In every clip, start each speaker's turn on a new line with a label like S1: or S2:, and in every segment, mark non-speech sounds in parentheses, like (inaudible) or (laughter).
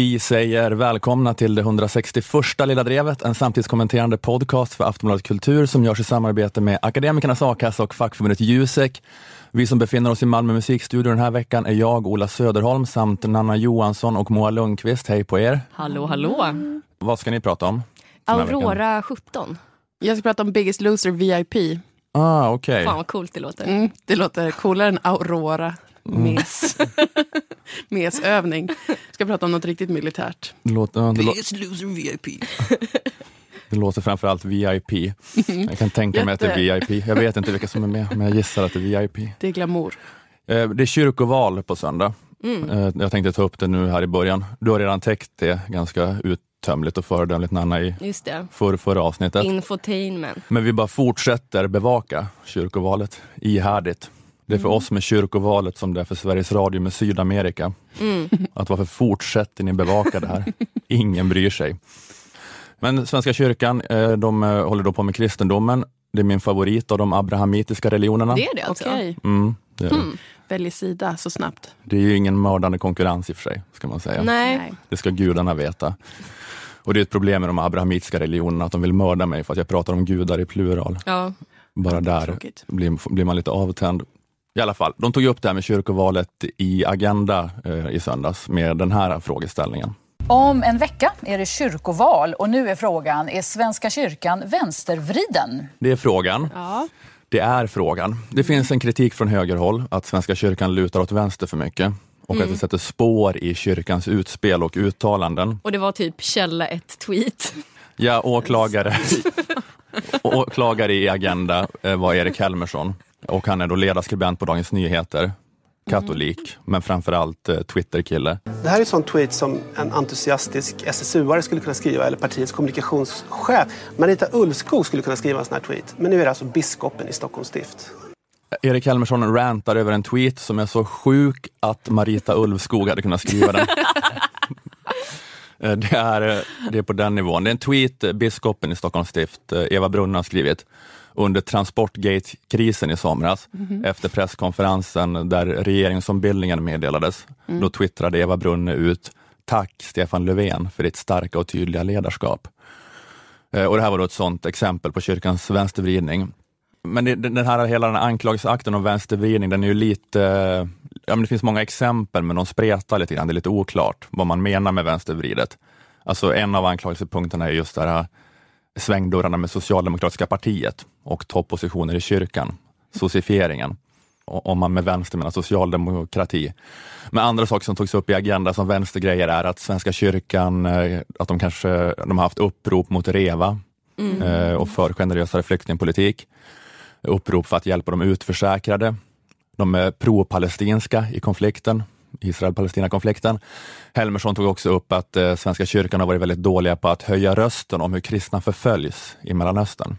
S1: Vi säger välkomna till det 161 Lilla Drevet, en samtidskommenterande podcast för Aftonbladet Kultur som görs i samarbete med Akademikernas A-kassa och fackförbundet Jusek. Vi som befinner oss i Malmö musikstudio den här veckan är jag, Ola Söderholm, samt Nanna Johansson och Moa Lundqvist. Hej på er!
S2: Hallå, hallå!
S1: Vad ska ni prata om?
S2: Aurora 17.
S3: Jag ska prata om Biggest Loser VIP.
S1: Ah, okej.
S2: Fan vad coolt det låter.
S3: Mm, det låter coolare än Aurora. Mes. (laughs) Mesövning. Ska prata om något riktigt militärt.
S1: Det låter, ja, det, lå-
S3: Loser VIP.
S1: det låter framförallt VIP. Jag kan tänka mig att det är VIP. Jag vet inte vilka som är med, men jag gissar att det är VIP.
S3: Det är glamour.
S1: Eh, Det är kyrkoval på söndag. Eh, Jag tänkte ta upp det nu här i början. Du har redan täckt det ganska uttömligt och föredömligt Nanna i
S2: Just det.
S1: för, förra avsnittet.
S2: Infotainment.
S1: Men vi bara fortsätter bevaka kyrkovalet ihärdigt. Det är för oss med kyrkovalet som det är för Sveriges Radio med Sydamerika. Att varför fortsätter ni bevaka det här? Ingen bryr sig. Men Svenska kyrkan, eh, de eh, håller då på med kristendomen. Det är min favorit av de abrahamitiska religionerna.
S2: Det är det alltså?
S3: Okej.
S1: Mm, det, är det.
S3: Välj sida så snabbt.
S1: det är ju ingen mördande konkurrens i och för sig, ska man säga.
S2: Nej.
S1: Det ska gudarna veta. Och det är ett problem med de abrahamitiska religionerna, att de vill mörda mig för att jag pratar om gudar i plural.
S2: Ja.
S1: Bara där blir, blir man lite avtänd. I alla fall, de tog upp det här med kyrkovalet i Agenda eh, i söndags med den här frågeställningen.
S4: Om en vecka är det kyrkoval och nu är frågan, är Svenska kyrkan vänstervriden?
S1: Det är frågan.
S3: Ja.
S1: Det är frågan. Det finns en kritik från högerhåll att Svenska kyrkan lutar åt vänster för mycket och att det sätter spår i kyrkans utspel och uttalanden.
S2: Och det var typ källa ett tweet.
S1: Ja, åklagare, (laughs) åklagare i Agenda eh, var Erik Helmersson och han är då ledarskribent på Dagens Nyheter, katolik, men framförallt eh, Twitterkille.
S5: Det här är en sån tweet som en entusiastisk SSU-are skulle kunna skriva eller partiets kommunikationschef Marita Ulvskog skulle kunna skriva en sån här tweet. Men nu är det alltså biskopen i Stockholms stift.
S1: Erik Helmersson rantar över en tweet som är så sjuk att Marita Ulvskog hade kunnat skriva den. (laughs) Eh, det, är, eh, det är på den nivån. Det är en tweet biskopen i Stockholms stift, Eva Brunna, har skrivit under Transportgate-krisen i somras, efter presskonferensen där regeringsombildningen meddelades. Då twittrade Eva Brunne ut Tack Stefan Löfven för ditt starka och tydliga ledarskap. Eh, Och det här var då ett sådant exempel på kyrkans vänstervridning. Men den här, hela den här anklagelseakten om vänstervridning, den är ju lite, ja men det finns många exempel men de spretar lite grann, det är lite oklart vad man menar med vänstervridet. Alltså en av anklagelsepunkterna är just det här svängdörrarna med Socialdemokratiska partiet och toppositioner i kyrkan, socifieringen. Om man med vänster menar socialdemokrati. Men andra saker som togs upp i Agenda som vänstergrejer är att Svenska kyrkan, eh, att de kanske de har haft upprop mot REVA eh, och för generösare flyktingpolitik. Upprop för att hjälpa de utförsäkrade. De är pro-palestinska i konflikten, Israel-Palestina-konflikten. Helmersson tog också upp att eh, Svenska kyrkan har varit väldigt dåliga på att höja rösten om hur kristna förföljs i Mellanöstern.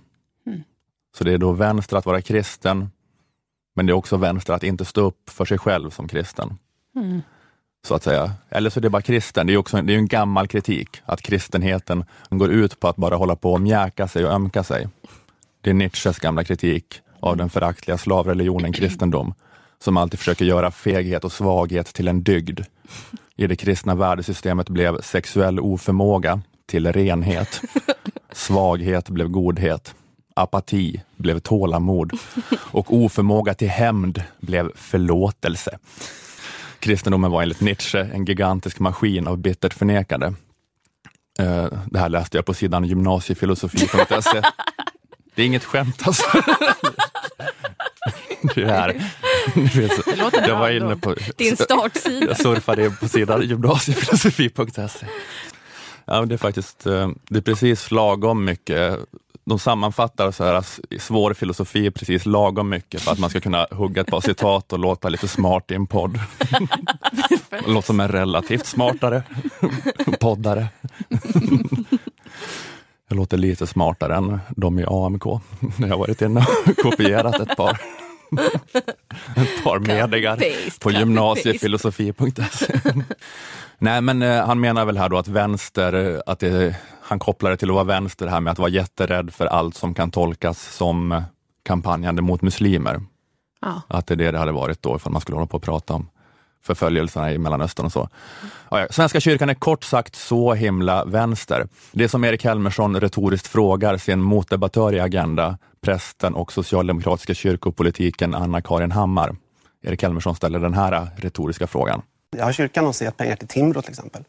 S1: Så det är då vänster att vara kristen, men det är också vänster att inte stå upp för sig själv som kristen. Så att säga. Eller så är det bara kristen. Det är, också, det är en gammal kritik, att kristenheten går ut på att bara hålla på och mjäka sig och ömka sig. Det är Nietzsches gamla kritik av den föraktliga slavreligionen kristendom, som alltid försöker göra feghet och svaghet till en dygd. I det kristna värdesystemet blev sexuell oförmåga till renhet. Svaghet blev godhet. Apati blev tålamod och oförmåga till hämnd blev förlåtelse. Kristendomen var enligt Nietzsche en gigantisk maskin av bittert förnekande. Eh, det här läste jag på sidan gymnasiefilosofi.se. Det är inget skämt alltså. (laughs) Det är (laughs) Det
S3: låter
S1: jag var inne på
S2: Din startsida.
S1: jag surfade på sidan gymnasiefilosofi.se. Ja, men det är faktiskt eh, det är precis lagom mycket. De sammanfattar så här, s- svår filosofi är precis lagom mycket för att man ska kunna hugga ett par citat och låta lite smart i en podd. Låter som en relativt smartare poddare. Jag låter lite smartare än de i AMK. Jag har varit inne och kopierat ett par, (laughs) ett par meningar på gymnasiefilosofi.se. Nej, men eh, han menar väl här då att vänster, eh, att det, han kopplar det till att vara vänster här med att vara jätterädd för allt som kan tolkas som eh, kampanjande mot muslimer.
S3: Ja.
S1: Att det är det det hade varit då ifall man skulle hålla på och prata om förföljelserna i Mellanöstern och så. Ja, ja. Svenska kyrkan är kort sagt så himla vänster. Det som Erik Helmersson retoriskt frågar sin motdebattör i Agenda, prästen och socialdemokratiska kyrkopolitiken Anna-Karin Hammar. Erik Helmersson ställer den här retoriska frågan.
S5: Har kyrkan någonsin gett pengar till Timbro till exempel?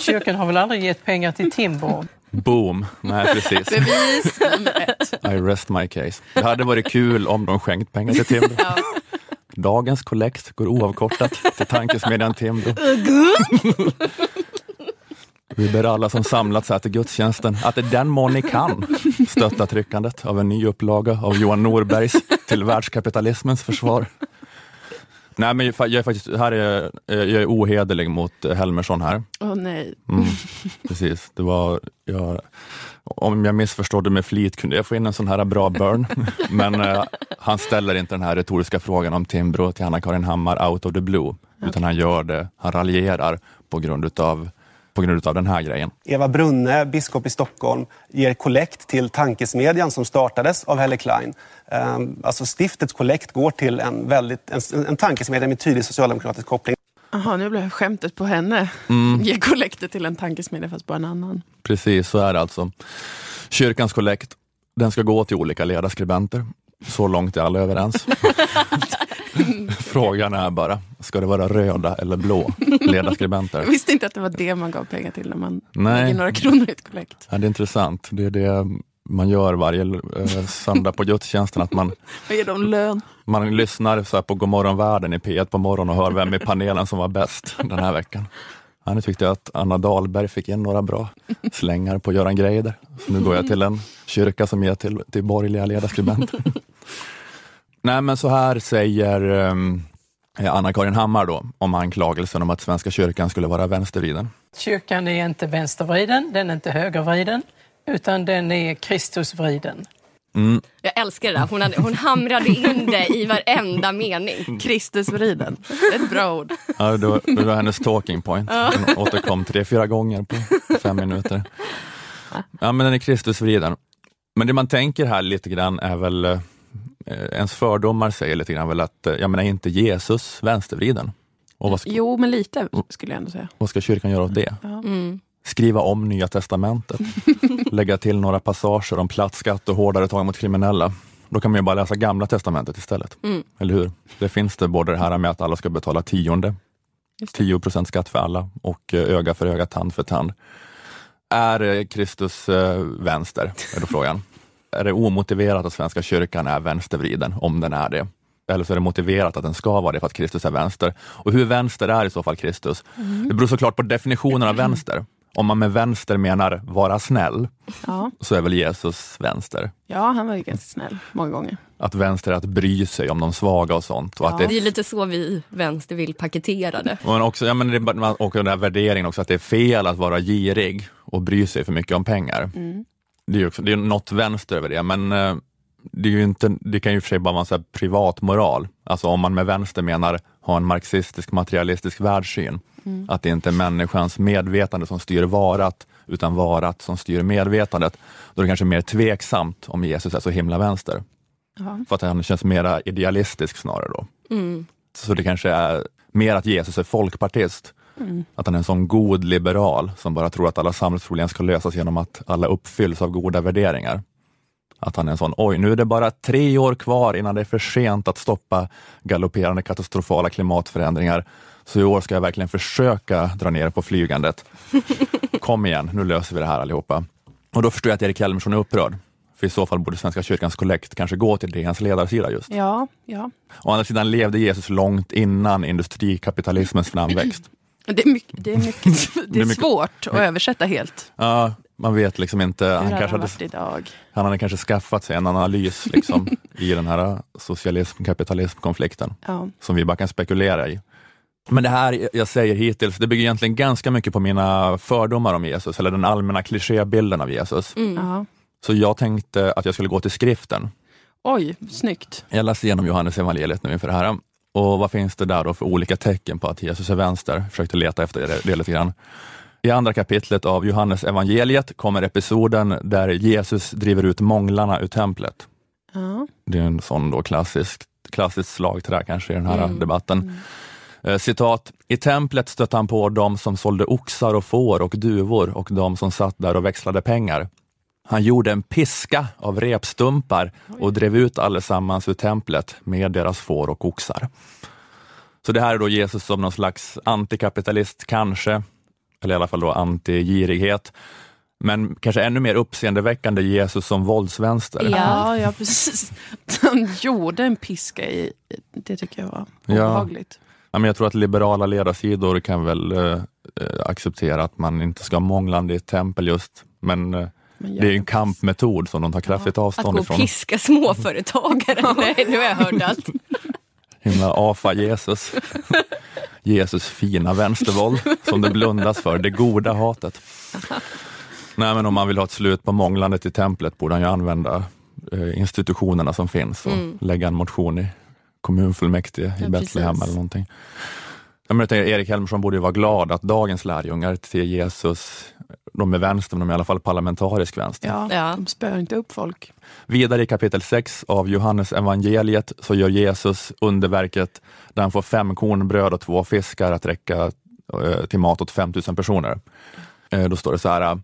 S6: Kyrkan har väl aldrig gett pengar till Timbro?
S1: Boom! Nej, precis.
S3: Bevis.
S1: I rest my case. Det hade varit kul om de skänkt pengar till Timbro. Dagens kollekt går oavkortat till tankesmedjan Timbro. (laughs) Vi ber alla som samlats här till gudstjänsten att i den mån ni kan stötta tryckandet av en ny upplaga av Johan Norbergs Till världskapitalismens försvar. Nej, men jag är faktiskt här är, jag är ohederlig mot Helmersson här.
S3: Åh nej.
S1: Mm, (laughs) precis, det var, jag, om jag missförstod med flit kunde jag få in en sån här bra burn. (laughs) Men eh, han ställer inte den här retoriska frågan om Timbro till Anna-Karin Hammar out of the blue, utan han gör det, han raljerar på grund utav på grund av den här grejen.
S5: Eva Brunne, biskop i Stockholm, ger kollekt till tankesmedjan som startades av Helle Klein. Ehm, Alltså stiftets kollekt går till en, väldigt, en, en tankesmedja med tydlig socialdemokratisk koppling.
S3: Jaha, nu blev skämtet på henne.
S1: Mm.
S3: Ge kollekter till en tankesmedja fast på en annan.
S1: Precis, så är det alltså. Kyrkans kollekt, den ska gå till olika ledarskribenter. Så långt är alla överens. (laughs) Frågan är bara, ska det vara röda eller blå ledarskribenter?
S3: Jag visste inte att det var det man gav pengar till när man
S1: Nej.
S3: lägger några kronor i ett kollekt.
S1: Ja, det är intressant. Det är det man gör varje eh, söndag på gudstjänsten, att man, (laughs)
S3: ger de lön?
S1: man lyssnar så på Godmorgon världen i P1 på morgonen och hör vem i panelen som var bäst den här veckan. Ja, nu tyckte jag att Anna Dahlberg fick in några bra slängar på Göran Greider. Så nu går jag till en kyrka som ger till, till borgerliga ledarskribenter. Nej men så här säger um, Anna-Karin Hammar då om anklagelsen om att Svenska kyrkan skulle vara vänstervriden.
S6: Kyrkan är inte vänstervriden, den är inte högervriden, utan den är Kristusvriden.
S1: Mm,
S2: Jag älskar det där. Hon, hade, hon hamrade in det i varenda mening.
S3: Kristusvriden. Ett bra ord.
S1: Ja, det, var, det var hennes talking point. Hon återkom tre, fyra gånger på fem minuter. Ja, men den är Kristusvriden. Men det man tänker här lite grann är väl, eh, ens fördomar säger lite grann väl att, eh, jag menar inte Jesus vänstervriden? Och vad ska,
S3: Jo, men lite skulle jag ändå säga.
S1: vad ska kyrkan göra åt det?
S2: Mm.
S1: Skriva om Nya Testamentet, (laughs) lägga till några passager om platt skatt och hårdare tag mot kriminella. Då kan man ju bara läsa Gamla Testamentet istället.
S2: Mm.
S1: Eller hur? Det finns det både det här med att alla ska betala tionde,
S3: Just det.
S1: 10 procent skatt för alla och eh, öga för öga, tand för tand. Är eh, Kristus eh, vänster? Är då frågan. Är det omotiverat att Svenska kyrkan är vänstervriden, om den är det? Eller så är det motiverat att den ska vara det för att Kristus är vänster. Och hur vänster är i så fall Kristus? Det beror såklart på definitionen av vänster. Om man med vänster menar vara snäll,
S3: Ja.
S1: så är väl Jesus vänster.
S3: ja, han var ju ganska snäll många gånger.
S1: Att vänster är att bry sig om de svaga och sånt. Och att
S3: Ja.
S1: det
S2: Det är lite så vi vänster vill paketera det.
S1: Men också, ja, men det och den här värderingen också, att det är fel att vara girig och bry sig för mycket om pengar. Det är också, det är något vänster över det, men eh, det, är ju inte, det kan ju för sig bara vara så privat moral. Alltså om man med vänster menar ha en marxistisk materialistisk världssyn. Att det inte är människans medvetande som styr varat, utan varat som styr medvetandet. Då är det kanske mer tveksamt om Jesus är så himla vänster.
S3: Ja.
S1: För att han känns mera idealistisk snarare då.
S2: Mm.
S1: Så det kanske är mer att Jesus är folkpartist. Att han är en sån god liberal som bara tror att alla samhällsproblem ska lösas genom att alla uppfylls av goda värderingar. Att han är en sån, oj nu är det bara tre år kvar innan det är för sent att stoppa galopperande katastrofala klimatförändringar. Så i år ska jag verkligen försöka dra ner på flygandet. (laughs) Kom igen, nu löser vi det här allihopa. Och då förstår jag att Erik Helmersson är upprörd. För i så fall borde Svenska kyrkans kollekt kanske gå till DNs ledarsida just.
S3: Ja, ja.
S1: Å andra sidan levde Jesus långt innan industrikapitalismens framväxt.
S3: Det är, mycket, det är, mycket, (laughs) det är, svårt att översätta helt.
S1: Ja, man vet liksom inte.
S3: Hur
S1: Han kanske hade,
S3: idag?
S1: han hade kanske skaffat sig en analys liksom, (laughs) i den här socialism-kapitalism-konflikten
S3: Ja.
S1: som vi bara kan spekulera i. Men det här jag säger hittills, det bygger egentligen ganska mycket på mina fördomar om Jesus, eller den allmänna klichébilden av Jesus.
S3: Ja.
S1: Så jag tänkte att jag skulle gå till skriften.
S3: Oj, snyggt.
S1: Jag läste igenom Johannes evangeliet nu inför det här. Och vad finns det där då för olika tecken på att Jesus är vänster? Försökte leta efter det, det lite grann. I andra kapitlet av Johannes evangeliet kommer episoden där Jesus driver ut månglarna ur templet.
S3: Ja.
S1: Det är en sån då klassisk, klassisk slagträ kanske i den här
S2: Mm.
S1: debatten. Eh, citat, i templet stötte han på dem som sålde oxar och får och duvor och de som satt där och växlade pengar. Han gjorde en piska av repstumpar och drev ut allesammans ur templet med deras får och oxar. Så det här är då Jesus som någon slags antikapitalist kanske, eller i alla fall då antigirighet. Men kanske ännu mer uppseendeväckande Jesus som våldsvänster.
S2: Ja.
S3: Ja, ja precis. (laughs) Han gjorde en piska i, det tycker jag var
S1: Ja.
S3: obehagligt.
S1: Ja, men jag tror att liberala ledarsidor kan väl eh, eh, acceptera att man inte ska ha månglande i ett tempel just, men eh, det är en kampmetod som de tar kraftigt
S2: Att
S1: avstånd
S2: gå och
S1: ifrån.
S2: piska småföretagare. (laughs) Nej, nu har jag hört allt. (laughs)
S1: Himla afa Jesus. (laughs) Jesus fina vänstervåld som det blundas för, det goda hatet. Nej men om man vill ha ett slut på månglandet i templet borde han ju använda eh, institutionerna som finns och
S2: Mm.
S1: lägga en motion i kommunfullmäktige i
S2: Ja,
S1: Betlehem eller någonting. Jag menar, Erik Helmersson borde ju vara glad att dagens lärjungar till Jesus, de är vänster, men de är i alla fall parlamentarisk vänster.
S3: Ja,
S2: Ja.
S3: de spöar inte upp folk.
S1: Vidare i kapitel 6 av Johannes evangeliet så gör Jesus underverket där han får fem korn bröd och två fiskar att räcka eh, till mat åt 5000 personer. Eh, Då står det så här.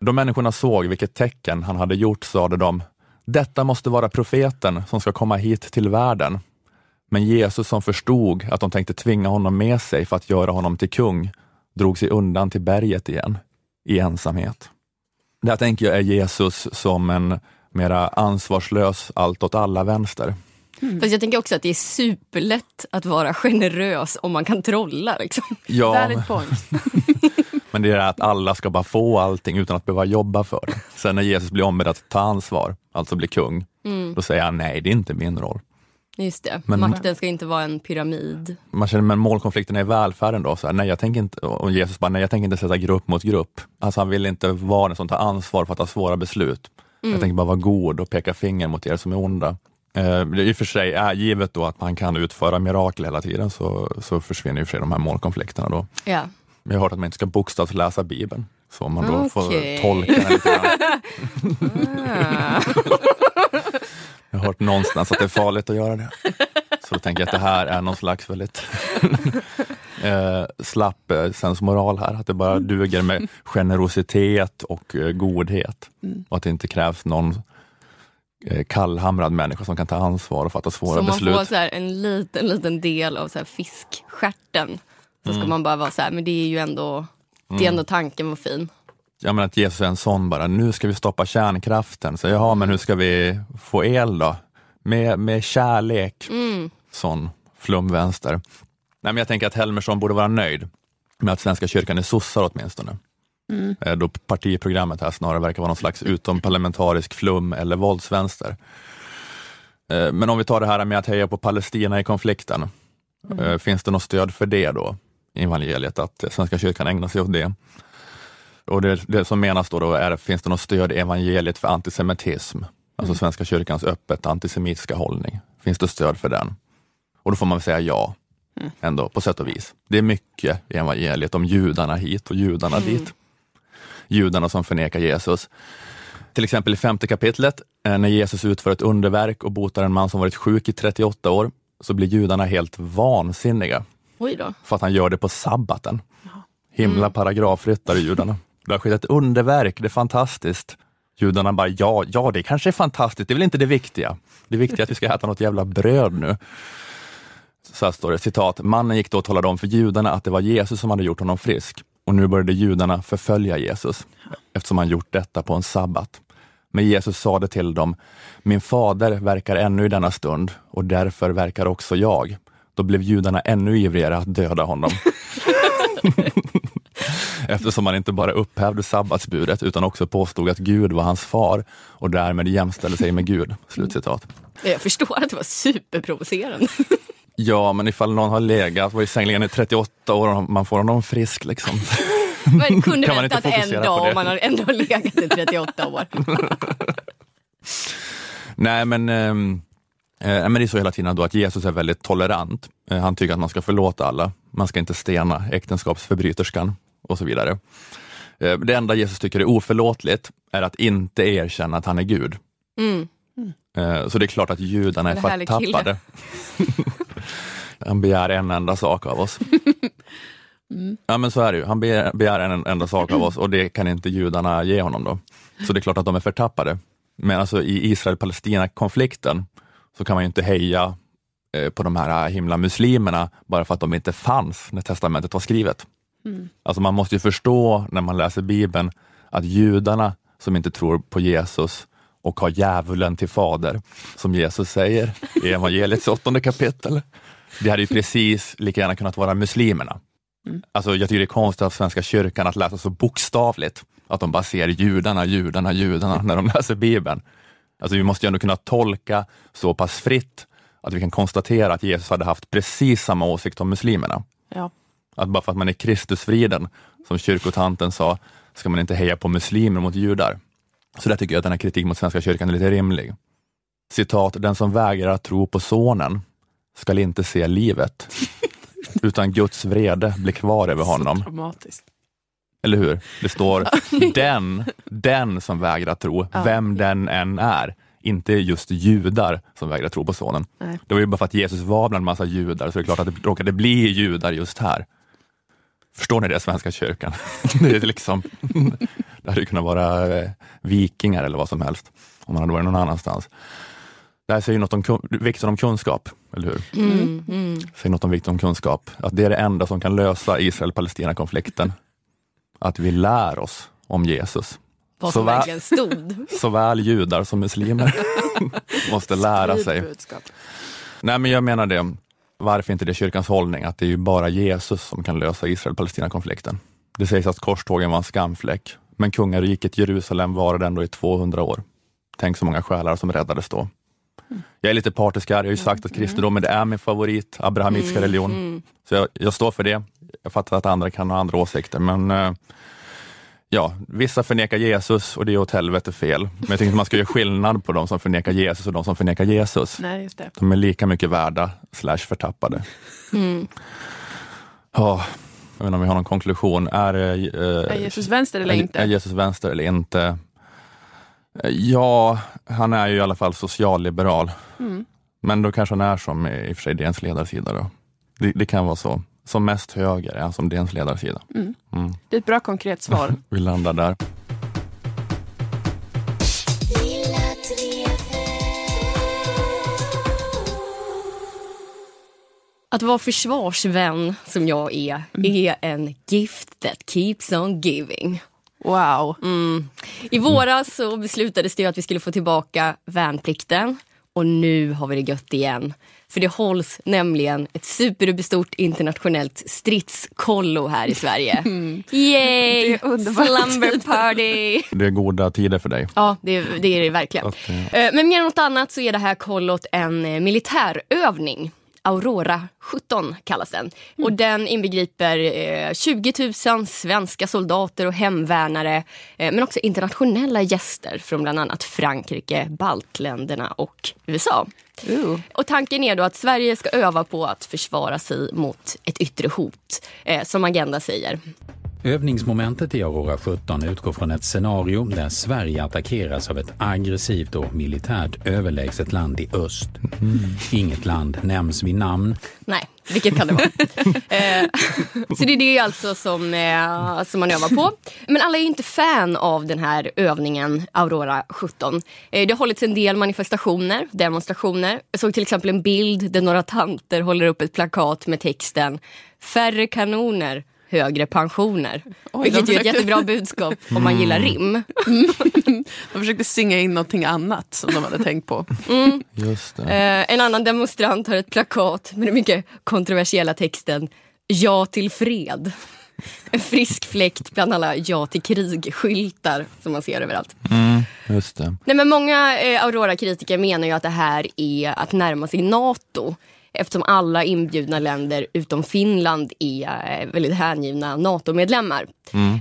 S1: De människorna såg vilket tecken han hade gjort sade de, detta måste vara profeten som ska komma hit till världen. Men Jesus som förstod att de tänkte tvinga honom med sig för att göra honom till kung, drog sig undan till berget igen, i ensamhet. Det här tänker jag är Jesus som en mera ansvarslös allt åt alla vänster.
S2: Fast jag tänker också att det är superlätt att vara generös om man kan trolla. Liksom.
S1: Ja,
S3: Valid point. (laughs)
S1: men det är att alla ska bara få allting utan att behöva jobba för det. Sen när Jesus blir ombedd att ta ansvar, alltså bli kung, då säger han nej, det är inte min roll.
S2: Just det,
S1: Men-
S2: makten ska inte vara en pyramid.
S1: Man känner, men målkonflikten är välfärden då, så här, nej jag tänker inte, och Jesus bara, nej jag tänker inte sätta grupp mot grupp. Alltså han vill inte vara den som tar ansvar för att ta svåra beslut. Jag tänker bara vara god och peka finger mot er som är onda. Eh, det är I och för sig, är givet då att man kan utföra mirakel hela tiden så, så försvinner ju för sig de här målkonflikterna då.
S2: Ja.
S1: Jag har hört att man inte ska bokstavsläsa Bibeln, så man då
S2: Okej.
S1: får tolka den lite grann. (laughs) (laughs)
S2: Ah.
S1: Jag har hört någonstans att det är farligt att göra det. Så då tänker jag att det här är någon slags väldigt (laughs) eh, slapp eh, sensmoral här, att det bara duger med generositet och eh, godhet. Och att det inte krävs någon eh, kallhamrad människa som kan ta ansvar och fatta svåra
S2: Så om man
S1: beslut.
S2: får så en liten, liten del av så här fiskstjärten så ska man bara vara så här, men det är ju ändå, det är ändå tanken var fin.
S1: Ja, men att Jesus är en sån bara, nu ska vi stoppa kärnkraften. Så jaha, men hur ska vi få el då? Med, med kärlek. Sån flumvänster. Nej, men jag tänker att Helmersson borde vara nöjd med att Svenska kyrkan är sossar åtminstone. Eh, Då partiprogrammet här snarare verkar vara någon slags utomparlamentarisk flum eller våldsvänster. Eh, Men om vi tar det här med att heja på Palestina i konflikten. eh, Finns det något stöd för det då? I evangeliet, att Svenska kyrkan ägnar sig åt det? Och det, det som menas då, då är, finns det något stöd i evangeliet för antisemitism? Alltså Svenska kyrkans öppet antisemitiska hållning. Finns det stöd för den? Och då får man väl säga ja, ändå på sätt och vis. Det är mycket i evangeliet om judarna hit och judarna dit. Judarna som förnekar Jesus. Till exempel i femte kapitlet, eh, när Jesus utför ett underverk och botar en man som varit sjuk i 38 år, så blir judarna helt vansinniga för att han gör det på sabbaten. Himla paragrafryttare judarna. Det har skett ett underverk, det är fantastiskt. Judarna bara, ja, ja det kanske är fantastiskt, det är väl inte det viktiga. Det viktiga är att vi ska äta något jävla bröd nu. Så här står det, citat, mannen gick då och talade om för judarna att det var Jesus som hade gjort honom frisk. Och nu började judarna förfölja Jesus, eftersom han gjort detta på en sabbat. Men Jesus sade till dem, min fader verkar ännu i denna stund och därför verkar också jag. Då blev judarna ännu ivrigare att döda honom. (laughs) Eftersom han inte bara upphävde sabbatsbudet utan också påstod att Gud var hans far och därmed jämställde sig med Gud. Slutcitat.
S2: Jag förstår att det var superprovocerande. (laughs)
S1: Ja, men ifall någon har legat, var i sänglingen i 38 år och man får honom frisk liksom. (laughs)
S2: Men kunde
S1: Kan man inte
S2: väntat en dag om man har ändå legat i 38 år. (laughs)
S1: Nej, men, ehm, eh, men det är så hela tiden då att Jesus är väldigt tolerant. Eh, han tycker att man ska förlåta alla. Man ska inte stena äktenskapsförbryterskan och så vidare. Eh, det enda Jesus tycker är oförlåtligt är att inte erkänna att han är Gud.
S2: Mm.
S1: Eh, så det är klart att judarna är förtappade. (laughs) Han begär en enda sak av oss. Ja men så är det ju, han begär, begär en enda sak av oss och det kan inte judarna ge honom då. Så det är klart att de är förtappade. Men alltså i Israel-Palestina-konflikten så kan man ju inte heja eh, på de här himla muslimerna bara för att de inte fanns när testamentet var skrivet. Alltså man måste ju förstå när man läser Bibeln att judarna som inte tror på Jesus och har djävulen till fader, som Jesus säger i (laughs) evangeliets åttonde kapitel. Det hade ju precis lika gärna kunnat vara muslimerna. Alltså jag tycker det är konstigt av Svenska kyrkan att läsa så bokstavligt, att de bara ser judarna, judarna, judarna när de läser Bibeln. Alltså vi måste ju ändå kunna tolka så pass fritt att vi kan konstatera att Jesus hade haft precis samma åsikt om muslimerna.
S3: Ja.
S1: Att bara för att man är Kristusvriden, som kyrkotanten sa, ska man inte heja på muslimer mot judar. Så där tycker jag att den här kritiken mot Svenska kyrkan är lite rimlig. Citat, den som vägrar att tro på sonen skall inte se livet, (laughs) utan Guds vrede blir kvar över honom.
S3: Dramatiskt.
S1: Eller hur? Det står den, den som vägrar tro, vem den än är. Inte just judar som vägrar tro på sonen.
S3: Nej.
S1: Det var ju bara för att Jesus var bland massa judar, så det är klart att det råkade bli judar just här. Förstår ni det, Svenska kyrkan? (laughs) Det, är liksom, det hade kunnat vara eh, vikingar eller vad som helst, om man hade varit någon annanstans. Det här säger något om vikten om kunskap, eller hur?
S2: Mm, mm.
S1: Säger något om vikten om kunskap. Att det är det enda som kan lösa Israel-Palestina-konflikten. Att vi lär oss om Jesus.
S2: Vad som
S1: Så va-
S2: verkligen stod. (laughs)
S1: Såväl judar som muslimer (laughs) måste lära sig. Nej, men jag menar det. Varför inte det är kyrkans hållning? Att det är ju bara Jesus som kan lösa Israel-Palestina-konflikten. Det sägs att korstågen var en skamfläck, men kungariket Jerusalem varade ändå i 200 år. Tänk så många själar som räddades då. Jag är lite partisk här. Jag har ju sagt att kristendomen är min favorit abrahamitiska religion. Så jag, jag står för det. Jag fattar att andra kan ha andra åsikter, men eh, ja, vissa förnekar Jesus och det är åt helvete fel. Men jag att man ska göra skillnad på de som förnekar Jesus och de som förnekar Jesus.
S3: Nej, just det.
S1: De är lika mycket värda, slash förtappade.
S2: Mm.
S1: Ja, jag vet inte om vi har någon konklusion. Är, eh,
S3: Är Jesus vänster eller
S1: är,
S3: inte?
S1: är Jesus vänster eller inte? Eh, Ja, han är ju i alla fall socialliberal.
S3: Mm.
S1: Men då kanske han är som i i och för sig DNs ledarsida. Då. Det, det kan vara så. Som mest höger är som DNs ledarsida.
S3: Mm.
S1: Mm.
S3: Det är ett bra konkret svar. (laughs)
S1: Vi landar där.
S2: Att vara försvarsvän, som jag är, är en gift that keeps on giving.
S3: Wow.
S2: Mm. I våras så beslutades det ju att vi skulle få tillbaka värnplikten och nu har vi det gött igen. För det hålls nämligen ett superstort internationellt stridskollo här i Sverige. (laughs) Yay!
S3: Det är underbart.
S2: Slumber party! (laughs)
S1: Det är goda tider för dig.
S2: Ja, det, det är det verkligen.
S1: Att, eh,
S2: Eh, Men mer än något annat så är det här kollot en eh, militärövning. Aurora 17 kallas den. Och den inbegriper eh, 20 000 svenska soldater och hemvärnare eh, men också internationella gäster från bland annat Frankrike, baltländerna och USA.
S3: Ooh.
S2: Och tanken är då att Sverige ska öva på att försvara sig mot ett yttre hot, eh, som Agenda säger.
S7: Övningsmomentet i Aurora 17 utgår från ett scenario där Sverige attackeras av ett aggressivt och militärt överlägset land i öst. Inget land nämns vid namn.
S2: Nej, vilket kan det vara. (laughs) eh, så det är det alltså som, eh, som man övar på. Men alla är ju inte fan av den här övningen Aurora 17. Eh, det har hållits en del manifestationer, demonstrationer. Jag såg till exempel en bild där några tanter håller upp ett plakat med texten Färre kanoner, högre pensioner.
S3: Oj,
S2: Vilket ju är ett
S3: försökte-
S2: jättebra budskap om man gillar rim.
S3: De försökte singa in någonting annat som de hade tänkt på.
S1: Just det.
S2: Eh, en annan demonstrant har ett plakat med den mycket kontroversiella texten Ja till fred. En frisk fläkt bland alla ja till krig-skyltar som man ser överallt.
S1: Just det.
S2: Nej, men många eh, Aurora-kritiker menar ju att det här är att närma sig NATO eftersom alla inbjudna länder utom Finland är eh, väldigt hängivna NATO-medlemmar.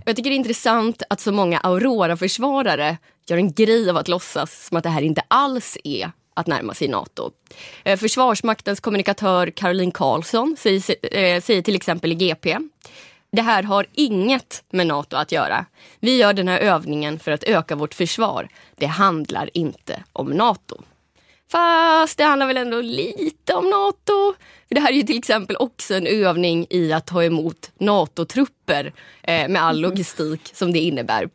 S2: Jag tycker det är intressant att så många Aurora-försvarare gör en grej av att låtsas som att det här inte alls är att närma sig NATO. Eh, Försvarsmaktens kommunikatör Caroline Karlsson säger, eh, säger till exempel i GP det här har inget med NATO att göra. Vi gör den här övningen för att öka vårt försvar. Det handlar inte om NATO. Fast det handlar väl ändå lite om NATO. För det här är ju till exempel också en övning i att ta emot NATO-trupper eh, med all logistik som det innebär.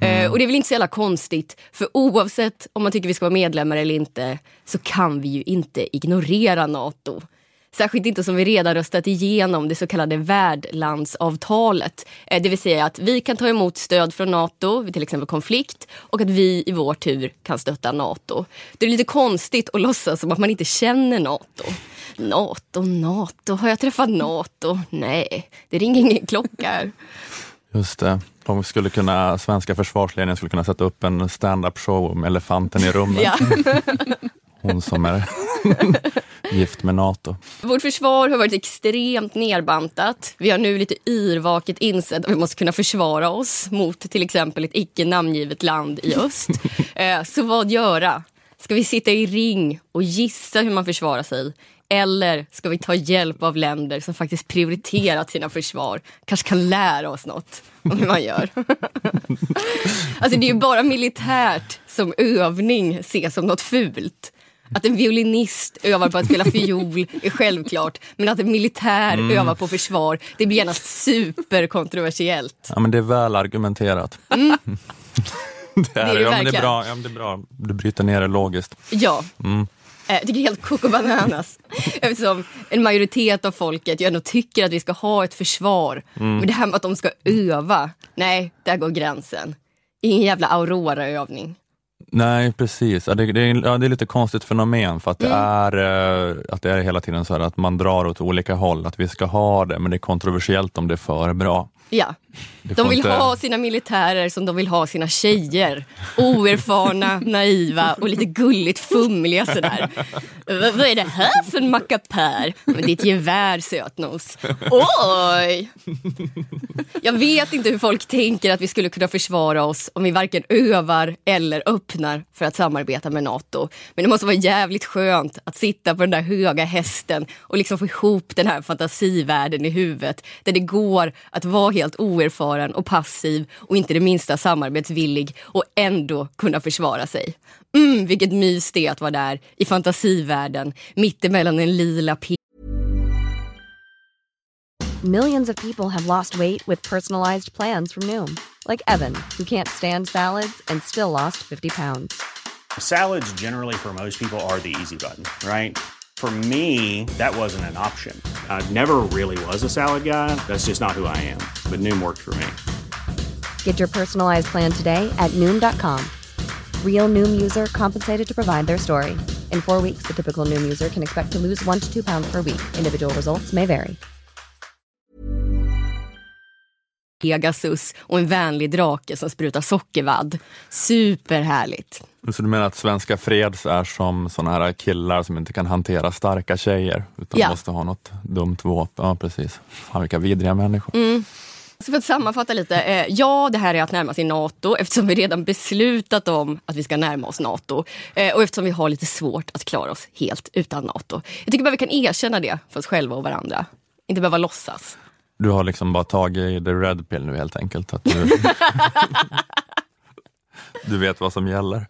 S2: Eh, och det är väl inte så jävla konstigt, för oavsett om man tycker vi ska vara medlemmar eller inte så kan vi ju inte ignorera NATO. Särskilt inte som vi redan röstat igenom det så kallade värdlandsavtalet. Eh, Det vill säga att vi kan ta emot stöd från NATO vid till exempel konflikt och att vi i vår tur kan stötta NATO. Det är lite konstigt att låtsas som att man inte känner NATO. NATO, NATO, har jag träffat NATO? Nej, det ringer ingen klocka. här.
S1: Just det. De skulle kunna, svenska försvarsledningen skulle kunna sätta upp en stand-up show om elefanten i rummet.
S2: Ja. (laughs)
S1: Hon som är (laughs) gift med NATO.
S2: Vårt försvar har varit extremt nerbantat. Vi har nu lite yrvaket insett att vi måste kunna försvara oss mot till exempel ett icke namngivet land i öst. (laughs) Eh, Så vad göra? Ska vi sitta i ring och gissa hur man försvarar sig? Eller ska vi ta hjälp av länder som faktiskt prioriterat sina försvar? Kanske kan lära oss något om hur man gör. (laughs) alltså det är ju bara militärt som övning ses som något fult. Att en violinist övar på att spela (laughs) fiol är självklart. Men att en militär
S1: Mm.
S2: övar på försvar, det blir genast superkontroversiellt.
S1: Ja, men det är väl argumenterat. (laughs) det är,
S2: Mm. Det är det
S1: ja, men det är bra. Ja, men det är bra. Du bryter ner det logiskt.
S2: Ja.
S1: Mm.
S2: Eh, Jag tycker det är helt koko bananas. (laughs) Eftersom en majoritet av folket ju ändå tycker att vi ska ha ett försvar.
S1: Mm.
S2: Men det här med att de ska öva, nej, där går gränsen. Ingen jävla Aurora-övning.
S1: Nej, precis. Ja, det, det, är, ja, det är lite konstigt fenomen för att det,
S2: Mm.
S1: är, eh, att det är hela tiden så att man drar åt olika håll, att vi ska ha det, men det är kontroversiellt om det är för bra.
S2: Ja. De vill
S1: inte-
S2: ha sina militärer som de vill ha sina tjejer. Oerfarna, (laughs) naiva och lite gulligt fumliga sådär. V- vad är det här för en mackapär? Men det är ett gevär sötnos. Oj! Jag vet inte hur folk tänker att vi skulle kunna försvara oss om vi varken övar eller öppnar för att samarbeta med NATO. Men det måste vara jävligt skönt att sitta på den där höga hästen och liksom få ihop den här fantasivärlden i huvudet där det går att vara helt oerfaren och passiv och inte det minsta samarbetsvillig och ändå kunna försvara sig. Mm, vilket mys det är att vara där i fantasivärlden mittemellan en lila p
S8: Millions of people have lost weight with personalized plans from Noom, like Evan, who can't stand salads and still lost 50 pounds.
S9: Salads, generally, for most people, are the easy button, right? For me, that wasn't an option. I never really was a salad guy. That's just not who I am. But Noom worked for me.
S8: Get your personalized plan today at Noom.com. Real Noom user compensated to provide their story. In four weeks, the typical Noom user can expect to lose one to two pounds per week. Individual results may vary.
S2: Pegasus och en vänlig drake som sprutar sockervadd. Superhärligt.
S1: Så du menar att svenska freds är som såna här killar som inte kan hantera starka tjejer, utan
S2: Ja.
S1: måste ha något dumt vapen? Ja, precis. Fan vilka vidriga människor.
S2: Mm. Så för att sammanfatta lite. Eh, ja, det här är att närma sig NATO eftersom vi redan beslutat om att vi ska närma oss NATO. Eh, och eftersom vi har lite svårt att klara oss helt utan NATO. Jag tycker bara vi kan erkänna det för oss själva och varandra. Inte behöva låtsas.
S1: Du har liksom bara tagit the red pill nu helt enkelt. Att du, (laughs) du vet vad som gäller.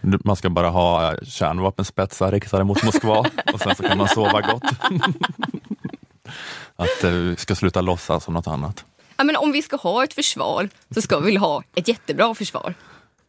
S1: Man ska bara ha eh, kärnvapenspetsar riktade mot Moskva och sen så kan man sova gott. (laughs) Att eh, vi ska sluta låtsas som något annat.
S2: Ja, men om vi ska ha ett försvar så ska vi väl ha ett jättebra försvar.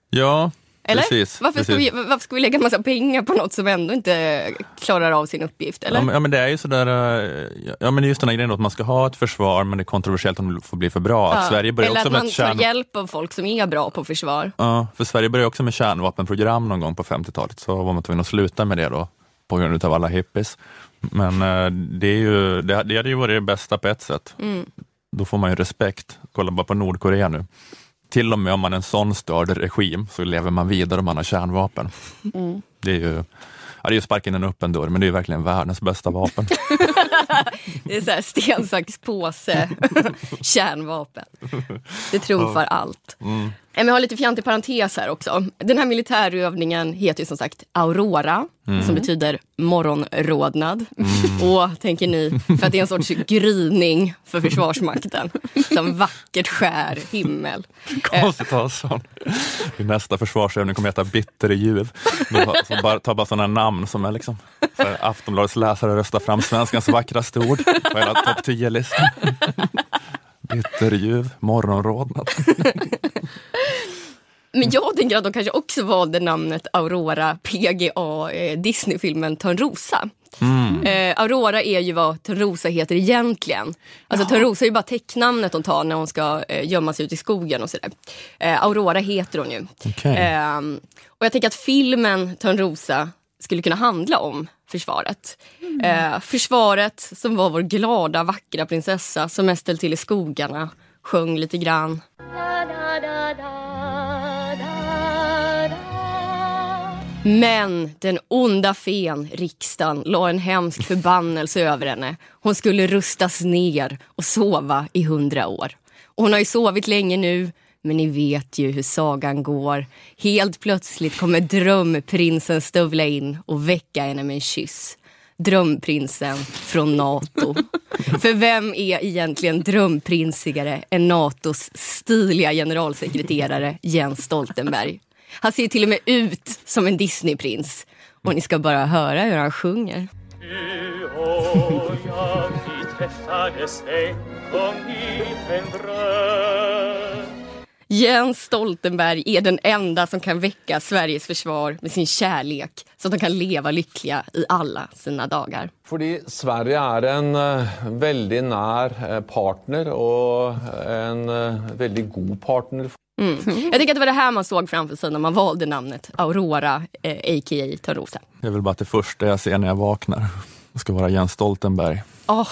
S1: Ja,
S2: Eller?
S1: precis.
S2: varför, ska
S1: precis.
S2: vi, varför ska vi lägga massa pengar på något som ändå inte klarar av sin uppgift? Eller?
S1: Ja men, ja men det är ju sådär, eh, ja men just den här grejen att man ska ha ett försvar men det är kontroversiellt om det får bli för bra. Att
S2: Ja.
S1: Sverige börjar
S2: Eller
S1: också
S2: att
S1: med
S2: man tar
S1: kärn...
S2: hjälp av folk som är bra på försvar.
S1: Ja, för Sverige började också med kärnvapenprogram någon gång på 50-talet, så var man tvungen att sluta med det då på grund av alla hippies. Men eh, det, är ju, det, det hade ju varit det bästa på ett sätt.
S2: Mm.
S1: Då får man ju respekt. Kolla bara på Nordkorea nu. Till och med om man är en sån störd regim så lever man vidare om man har kärnvapen.
S2: Mm.
S1: Det är ju ja, det är ju sparka in en öppen dörr, men det är verkligen världens bästa vapen. (laughs)
S2: Det är så här sten, sax, påse, (laughs) kärnvapen. Det trumfar allt.
S1: Mm.
S2: Jag har lite fjantig parentes här också. Den här militärövningen heter ju som sagt Aurora, som betyder morgonrodnad. Och tänker ni, för att det är en sorts gryning för Försvarsmakten. Som vackert skär himmel.
S1: Konstigt att ha sån. I nästa försvarsövning kommer heta Bitterljuv. Så bara, ta bara sådana namn som är liksom Aftonbladets läsare röstar fram svenskans vackraste ord på hela topp 10-listan. Bitterljuv, morgonrodnad. (laughs)
S2: Men jag tänker att de kanske också valde namnet Aurora PGA, eh, Disneyfilmen Törnrosa. Eh, Aurora är ju vad Törnrosa heter egentligen. Alltså Törnrosa är ju bara täcknamnet de tar när hon ska eh, gömma sig ute i skogen och sådär. Eh, Aurora heter hon ju.
S1: Okej.
S2: Ehm, och jag tänker att filmen Törnrosa skulle kunna handla om försvaret. Eh, försvaret som var vår glada, vackra prinsessa som mest ställt till i skogarna, sjöng lite grann. Men den onda fen, riksdagen, la en hemsk förbannelse över henne. Hon skulle rustas ner och sova i hundra år. Och hon har ju sovit länge nu, men ni vet ju hur sagan går. Helt plötsligt kommer drömprinsen stövla in och väcka henne med en kyss. Drömprinsen från Nato. För vem är egentligen drömprinsigare än Natos stiliga generalsekreterare Jens Stoltenberg? Han ser till och med ut som en Disneyprins. Och ni ska bara höra hur han sjunger.
S10: Du och jag, vi träffades en gång i en dröm
S2: Jens Stoltenberg är den enda som kan väcka Sveriges försvar med sin kärlek så att de kan leva lyckliga i alla sina dagar.
S11: Fordi Sverige er en eh, veldig nær eh, partner en eh, veldig god partner.
S2: Mm. Jag tycker att det var det här man såg framför sig när man valde namnet Aurora, eh, a.k.a. Törnrosa.
S1: Det är väl bara det första jag ser när jag vaknar det ska vara Jens Stoltenberg.
S2: Åh,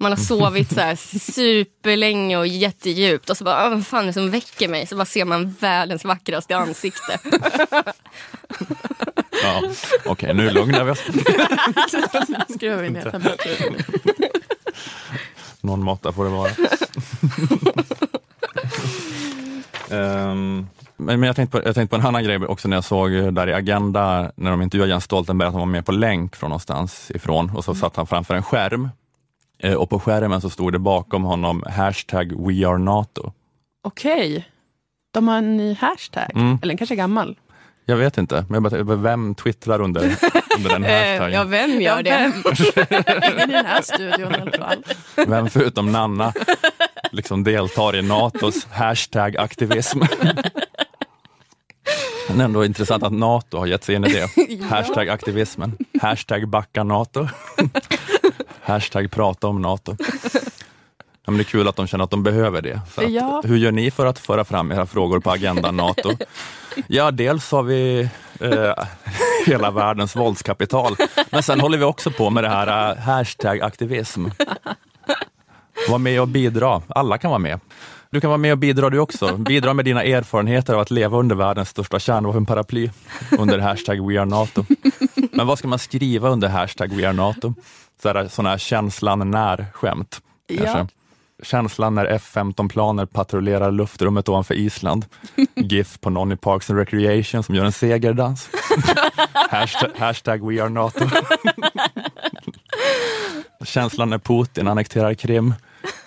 S2: Man har sovit så här superlänge och jättedjupt och så bara, "Åh, vad fan är det som väcker mig? Så bara ser man världens vackraste ansikte. (laughs)
S1: Ja. Okej, nu lugnar vi oss.
S3: Skruvar vi ner temperaturen.
S1: Någon måtta får det vara. (laughs) Ehm, men men jag tänkte, på, jag tänkte på en annan grej också när jag såg där i Agenda, när de intervjuade Jens Stoltenberg, att han var med på länk från någonstans ifrån och så satt han framför en skärm. Eh, Och på skärmen så stod det bakom honom hashtag We are NATO.
S3: Okej. De har en ny hashtag.
S1: Mm.
S3: Eller den kanske är gammal.
S1: Jag vet inte, men jag bara, vem twittrar under, under den (laughs)
S2: Eh,
S1: hashtaggen?
S2: ja, vem gör det? (laughs)
S3: Ingen i den här studion i alla fall.
S1: Vem förutom Nanna liksom deltar i Natos hashtag-aktivism? (laughs) Men ändå intressant att Nato har gett sig in i det. Hashtag-aktivismen. Hashtag backa Nato. Hashtag prata om Nato. (laughs) Ja, men det är kul att de känner att de behöver det. Att,
S3: Ja.
S1: Hur gör ni för att föra fram era frågor på agendan Nato? (laughs) Ja, dels har vi eh, hela världens våldskapital, men sen håller vi också på med det här eh, hashtag-aktivism. Var med och bidra. Alla kan vara med. Du kan vara med och bidra du också. Bidra med dina erfarenheter av att leva under världens största kärnvapenparaply under hashtag We are NATO. Men vad ska man skriva under hashtag We are NATO? Sådana här känslan när-skämt.
S3: Ja.
S1: Känslan när F-15-planer patrullerar luftrummet ovanför Island. (laughs) GIF på någon i Parks and Recreation som gör en segerdans. (laughs) hashtag, hashtag We are NATO. Känslan när Putin annekterar Krim.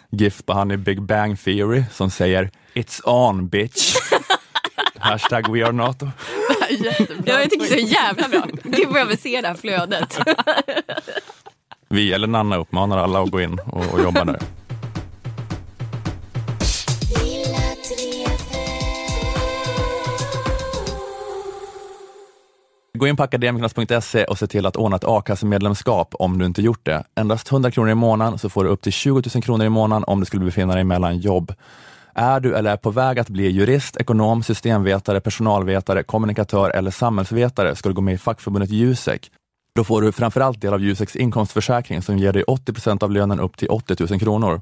S1: GIF på han i Big Bang Theory som säger It's on bitch. (laughs) Hashtag We are NATO.
S3: Jättebra.
S2: Ja, jag tycker det är så jävla bra. Gud vad jag vill se det här flödet.
S1: Vi eller Nanna uppmanar alla att gå in och, och jobba där. Gå in på akademikernas.se och se till att ordna ett a-kassemedlemskap om du inte gjort det. Endast 100 kronor i månaden så får du upp till 20 000 kronor i månaden om du skulle befinna dig mellan jobb. Är du eller är på väg att bli jurist, ekonom, systemvetare, personalvetare, kommunikatör eller samhällsvetare ska du gå med i fackförbundet Jusek. Då får du framförallt del av Juseks inkomstförsäkring som ger dig 80 procent av lönen upp till 80 000 kronor.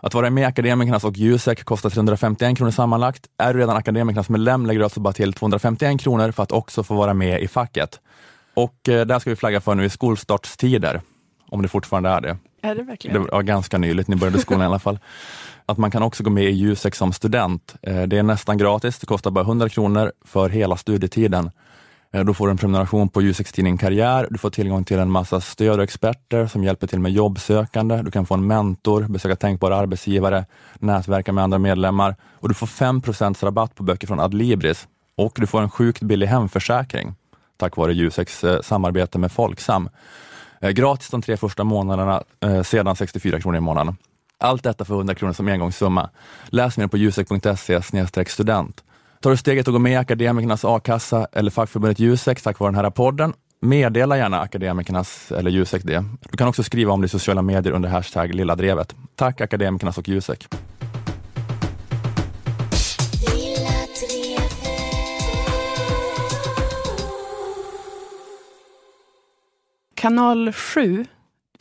S1: Att vara med i Akademikernas och Jusek kostar 351 kronor sammanlagt. Är du redan Akademikernas medlem lägger du alltså bara till 251 kronor för att också få vara med i facket. Och eh, där ska vi flagga för nu i skolstartstider, om det fortfarande är det.
S3: Är det verkligen?
S1: Det var ganska nyligt, ni började skolan i alla fall. (laughs) Att man kan också gå med i Jusek som student. Eh, Det är nästan gratis, det kostar bara 100 kronor för hela studietiden. Eh, då får du en prenumeration på Juseks tidning Karriär, du får tillgång till en massa stöd och experter som hjälper till med jobbsökande, du kan få en mentor, besöka tänkbara arbetsgivare, nätverka med andra medlemmar och du får 5% rabatt på böcker från Adlibris och du får en sjukt billig hemförsäkring tack vare Juseks eh, samarbete med Folksam. Eh, gratis de tre första månaderna, sedan 64 kronor i månaden. Allt detta för 100 kronor som engångssumma. Läs mer på jusek.se student. Tar du steget att gå med i akademikernas a-kassa eller fackförbundet Jusek tack vare den här podden? Meddela gärna akademikernas eller Jusek det. Du kan också skriva om det i sociala medier under hashtag lilla drevet. Tack akademikernas och Jusek.
S3: Kanal 7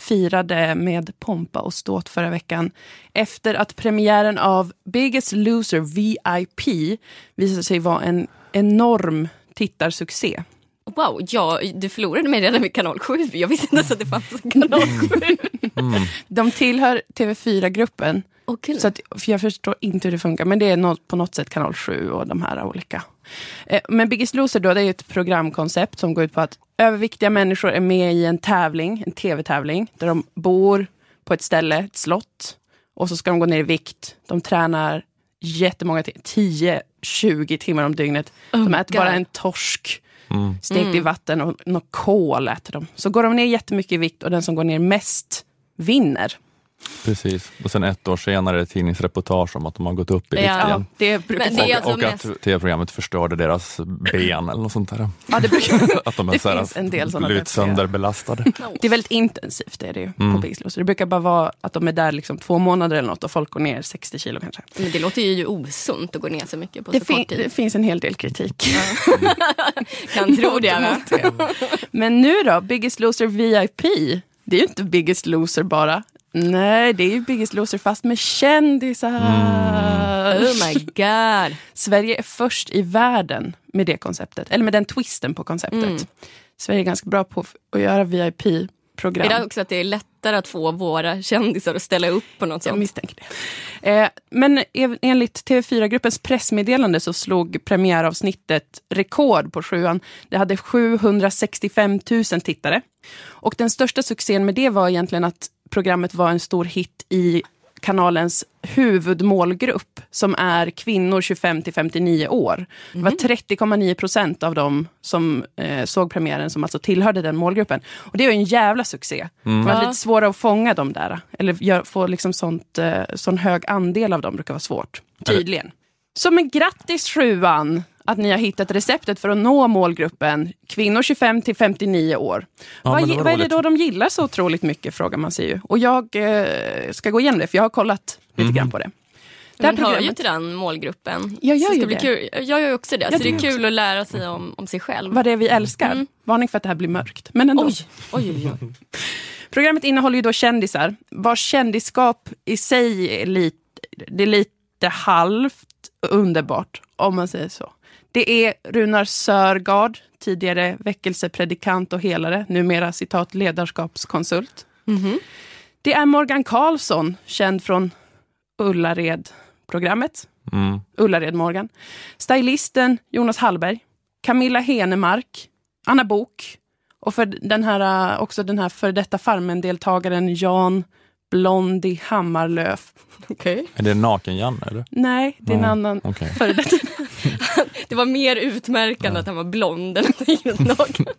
S3: firade med pompa och ståt förra veckan efter att premiären av Biggest Loser VIP visade sig vara en enorm tittarsuccé.
S2: Wow, ja, du förlorade mig redan vid kanal 7. Jag visste inte ens att det fanns en kanal 7.
S3: De tillhör TV4-gruppen.
S2: Åh, kul.
S3: Så att, för jag förstår inte hur det funkar, men det är något, på något sätt kanal 7 och de här olika. Eh, men Biggest Loser då, det är ett programkoncept som går ut på att överviktiga människor är med i en tävling, en tv-tävling, där de bor på ett ställe, ett slott, och så ska de gå ner i vikt. De tränar jättemånga, ti- 10-20 timmar om dygnet. De
S2: Oh,
S3: äter bara
S2: God.
S3: en torsk stekt i vatten och något kol äter de. Så går de ner jättemycket i vikt och den som går ner mest vinner.
S1: Precis. Och sen ett år senare det tidningsreportage om att de har gått upp i vikt
S2: Ja.
S1: igen.
S3: Det brukar
S2: det är
S3: få-
S2: alltså
S1: och
S2: mest-
S1: att tv-programmet förstörde deras ben eller något sånt där.
S3: ja, det, brukar, (laughs)
S1: Att de
S3: Det
S1: är så här
S3: finns en del sådana
S1: blivit sönderbelastade. (laughs)
S3: det är väldigt intensivt det är det ju
S1: Mm.
S3: på Biggest Loser. Det brukar bara vara att de är där liksom två månader eller något och folk går ner 60 kilo kanske.
S2: Men det låter ju osunt att gå ner så mycket på
S3: Det,
S2: så
S3: fin-
S2: kort tid.
S3: det finns en hel del kritik. (laughs)
S2: kan tro det.
S3: Det. Men nu då, Biggest Loser VIP. Det är ju inte Biggest Loser bara. Nej, det är ju Biggest Loser fast med kändisar.
S2: Oh my god.
S3: Sverige är först i världen med det konceptet. Eller med den twisten på konceptet.
S2: Mm.
S3: Sverige är ganska bra på att göra VIP-program.
S2: Är det också att det är lättare att få våra kändisar att ställa upp på något
S3: Jag
S2: sånt?
S3: misstänker det. Eh, men enligt TV4-gruppens pressmeddelande så slog premiäravsnittet rekord på sjuan. Det hade 765 000 tittare. Och den största succén med det var egentligen att programmet var en stor hit i kanalens huvudmålgrupp som är kvinnor 25 till 59 år. Det var 30,9 procent av dem som eh, såg premiären som alltså tillhörde den målgruppen. Och det är en jävla succé. Det var lite svårare att fånga dem där. Eller gör, få liksom sånt, eh, sån hög andel av dem brukar vara svårt. Tydligen. Så men grattis sjuan! Att ni har hittat receptet för att nå målgruppen kvinnor 25 till 59 år.
S1: Ja,
S3: vad, vad är det då de gillar så otroligt mycket frågar man sig ju. Och jag eh, ska gå igenom det för jag har kollat lite
S1: Mhm.
S3: grann på det. Det här
S2: Man hör ju till den målgruppen.
S3: Jag gör ju det.
S2: Kul. Jag gör ju också det.
S3: Ja,
S2: så
S3: det
S2: är
S3: jag
S2: kul att lära sig om, om sig själv.
S3: vad det är vi älskar.
S2: Mm.
S3: Varning för att det här blir mörkt. Men ändå.
S2: Oj, oj, oj. oj. (laughs)
S3: Programmet innehåller ju då kändisar vars kändisskap i sig är lite, det är lite halvt underbart, om man säger så. Det är Runar Sörgard, tidigare väckelsepredikant och helare, numera citat ledarskapskonsult.
S2: Mhm.
S3: Det är Morgan Karlsson, känd från Ullared-programmet.
S1: Mm.
S3: Ullared Morgan. Stylisten Jonas Hallberg. Camilla Henemark. Anna Bok och för den här, äh, också den här för detta Farmen-deltagaren Jan Blondie Hammarlöf.
S2: Okej.
S1: Är det Naken-Janne? eller?
S3: Nej, det är en annan
S1: okej.
S3: före detta. (laughs) (laughs)
S2: Det var mer utmärkande att han var blond än att han gick naken. (laughs)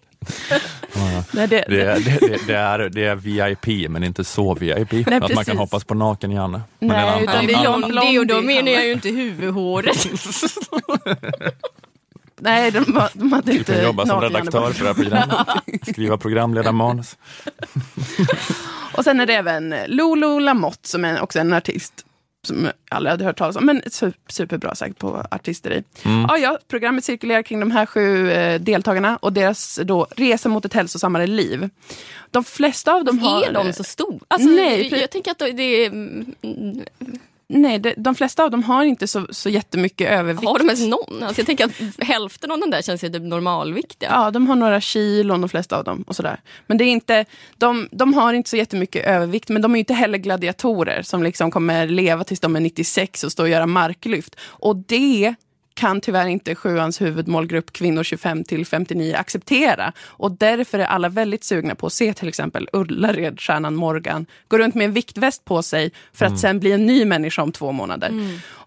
S3: Nej, det,
S1: Det, är- det, det, det, är, det är VIP, men inte så VIP.
S3: Nej,
S1: att man kan hoppas på Naken-Janne. Men
S3: Nej,
S1: en annan-
S3: utan
S2: Han
S3: det är
S2: blond, det och då menar jag ju inte huvudhåret. (laughs)
S3: nej de, var- de hade
S1: Du
S3: inte
S1: kan jobba som
S3: naken
S1: redaktör
S3: Janne
S1: för det här programmet. Skriva programledarmanus.
S3: Och sen är det även Lolo Lamotte som är också en artist som jag aldrig hade hört talas om, men su- superbra säkert på artisteri.
S1: Mm.
S3: Ja, ja, programmet cirkulerar kring de här sju eh, deltagarna och deras då, resa mot ett hälsosammare liv. De flesta av dem har...
S2: är de så stora? Alltså,
S3: Nej,
S2: jag tänker att det är...
S3: Nej, det, de flesta av dem har inte så, så jättemycket övervikt.
S2: Har de ens någon? Alltså jag tänker att hälften av den där känns ju typ normalviktiga.
S3: Ja, de har några kilon de flesta av dem. och sådär. Men det är inte, de, de har inte så jättemycket övervikt, men de är inte heller gladiatorer som liksom kommer leva tills de är 96 och stå och göra marklyft. Och det kan tyvärr inte sjuans huvudmålgrupp kvinnor 25 till 59 acceptera. Och därför är alla väldigt sugna på att se till exempel Ullared, stjärnan Morgan, gå runt med en viktväst på sig för att
S2: Mm.
S3: sen bli en ny människa om två månader.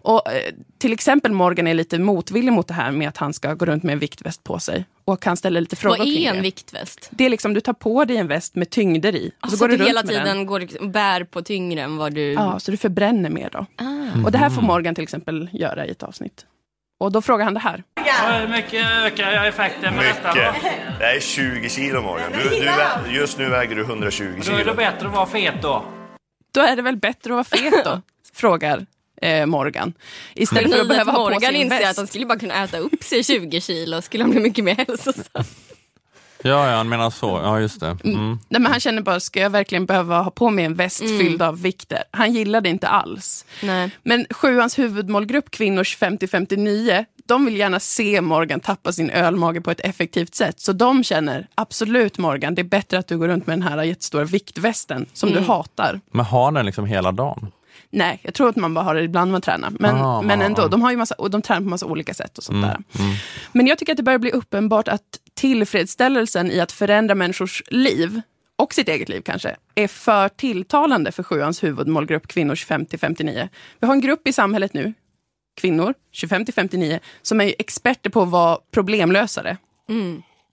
S3: Och eh, till exempel Morgan är lite motvillig mot det här med att han ska gå runt med en viktväst på sig. Och kan ställa lite frågor
S2: Vad är
S3: det.
S2: en viktväst?
S3: Det är liksom, du tar på dig en väst med tyngder i. Och
S2: Alltså
S3: så går du
S2: du
S3: runt
S2: hela
S3: med den.
S2: tiden går och bär på tyngre än vad du...
S3: Ja, så du förbränner mer då.
S2: Ah.
S3: Och det här får Morgan till exempel göra i ett avsnitt. Och då frågar han det här.
S12: Hur mycket ökar jag effekten med detta?
S13: Mycket. Det är 20 kilo Morgan. Du, du, vä- just nu väger du 120
S12: Då är
S13: kilo.
S12: det bättre att vara fet då.
S3: Då är det väl bättre att vara fet då? (laughs) frågar eh, Morgan. Istället för att behöva ha på
S2: Morgan
S3: sig en
S2: inser
S3: väst.
S2: att han skulle bara kunna äta upp sig 20 kilo skulle han bli mycket mer hälsosam.
S1: Ja, ja, han menar så. Ja, just det. Mm.
S3: Nej, men han känner bara, ska jag verkligen behöva ha på mig en väst
S2: Mm.
S3: fylld av vikter? Han gillar det inte alls.
S2: Nej.
S3: Men sjuans huvudmålgrupp, kvinnor 25-59, de vill gärna se Morgan tappa sin ölmage på ett effektivt sätt. Så de känner, absolut Morgan, det är bättre att du går runt med den här jättestora viktvästen som
S2: Mm.
S3: du hatar.
S1: Men har den liksom hela dagen?
S3: Nej, jag tror att man bara har det ibland man tränar. Men,
S1: Ah,
S3: men ändå,
S1: ah.
S3: de, har ju massa, och de tränar på massa olika sätt och sånt
S1: Mm,
S3: där.
S1: mm.
S3: Men jag tycker att det börjar bli uppenbart att tillfredsställelsen i att förändra människors liv, och sitt eget liv kanske, är för tilltalande för sjuans huvudmålgrupp kvinnor 25-59. Vi har en grupp i samhället nu, kvinnor 25-59, som är experter på att vara problemlösare.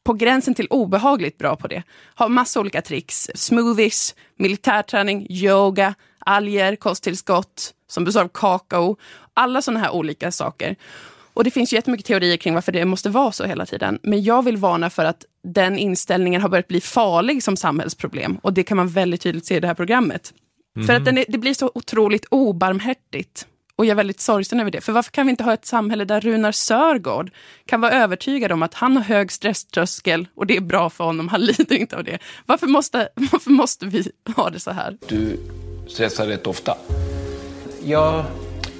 S3: På gränsen till obehagligt bra på det. Har massa olika tricks. Smoothies, militärträning, yoga, alger, kosttillskott som består av kakao. Alla sådana här olika saker. Och det finns ju jättemycket teorier kring varför det måste vara så hela tiden. Men jag vill varna för att den inställningen har börjat bli farlig som samhällsproblem. Och det kan man väldigt tydligt se i det här programmet. För att den är, det blir så otroligt obarmhärtigt. Och jag är väldigt sorgsen över det. För varför kan vi inte ha ett samhälle där Runar Sörgård kan vara övertygad om att han har hög stresströskel och det är bra för honom, han lider inte av det. Varför måste, (laughs) varför måste vi ha det så här?
S14: Du stressar rätt ofta.
S15: Jag,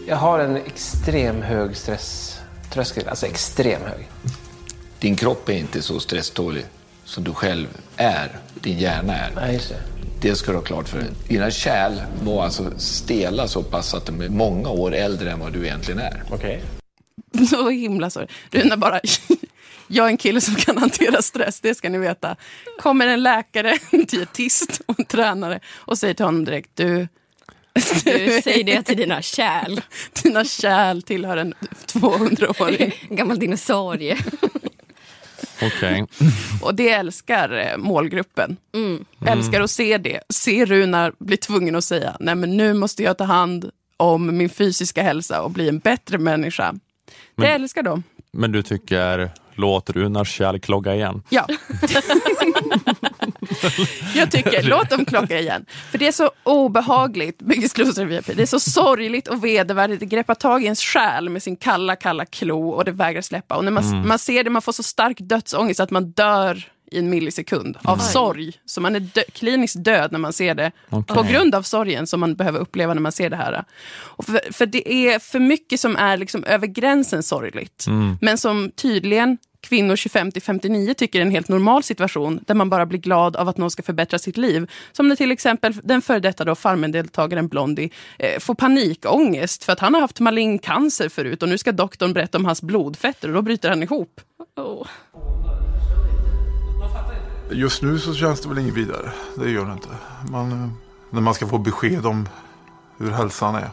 S15: jag har en extrem hög stresströskel, alltså extrem hög.
S14: Din kropp är inte så stresstålig som du själv är, din hjärna är.
S15: Nej, just det.
S14: Det ska du ha klart för dig. Dina kärl må alltså stela så pass att de är många år äldre än vad du egentligen är.
S15: Okej. (laughs)
S3: Så himla sorg. Runar bara, (laughs) jag är en kille som kan hantera stress, det ska ni veta. Kommer en läkare, (laughs) en dietist och en tränare och säger till honom direkt, du,
S2: Du säger det till dina kärl. (laughs)
S3: Dina kärl tillhör en 200-åring. (laughs)
S2: Gammal dinosaurie.
S1: Okej.
S3: Och det älskar eh, målgruppen.
S2: Mm.
S3: Älskar att se det. Se Runar bli tvungen att säga, nej men nu måste jag ta hand om min fysiska hälsa och bli en bättre människa. Det
S1: Men-
S3: älskar de.
S1: Men du tycker, låt Runars kärl klogga igen?
S3: Ja. (laughs) Jag tycker, låt dem klocka igen. För det är så obehagligt, VIP. Det är så sorgligt och vedervärdigt. Det greppar tag i ens själ med sin kalla, kalla klo och det vägrar släppa. Och när man,
S2: Mm.
S3: man ser det, man får så stark dödsångest att man dör i en millisekund av
S2: Oj.
S3: sorg. Så man är dö- kliniskt död när man ser det.
S2: Okej.
S3: På grund av sorgen som man behöver uppleva när man ser det här. Och för, för det är för mycket som är liksom över gränsen sorgligt.
S2: Mm.
S3: Men som tydligen kvinnor 25-59 tycker är en helt normal situation där man bara blir glad av att någon ska förbättra sitt liv. Som när till exempel den före detta då Farmen-deltagaren Blondie eh, får panikångest för att han har haft malign cancer förut och nu ska doktorn berätta om hans blodfetter och då bryter han ihop.
S2: Oh.
S16: Just nu så känns det väl inget vidare. Det gör det inte. Man, när man ska få besked om hur hälsan är.